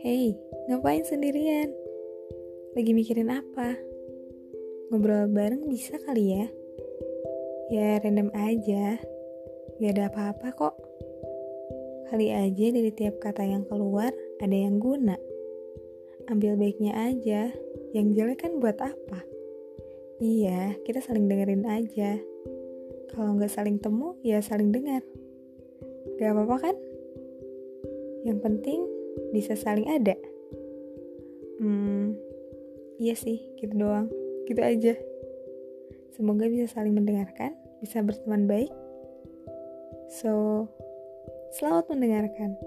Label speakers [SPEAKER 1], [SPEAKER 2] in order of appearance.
[SPEAKER 1] Hey, ngapain sendirian? Lagi mikirin apa? Ngobrol bareng bisa kali ya? Ya random aja, gak ada apa-apa kok. Kali aja dari tiap kata yang keluar ada yang guna. Ambil baiknya aja, yang jelek kan buat apa? Iya, kita saling dengerin aja. Kalau nggak saling temu, ya saling dengar. Gak apa-apa kan? Yang penting bisa saling ada. Hmm, iya sih, gitu doang. Gitu aja. Semoga bisa saling mendengarkan, bisa berteman baik. So, selamat mendengarkan.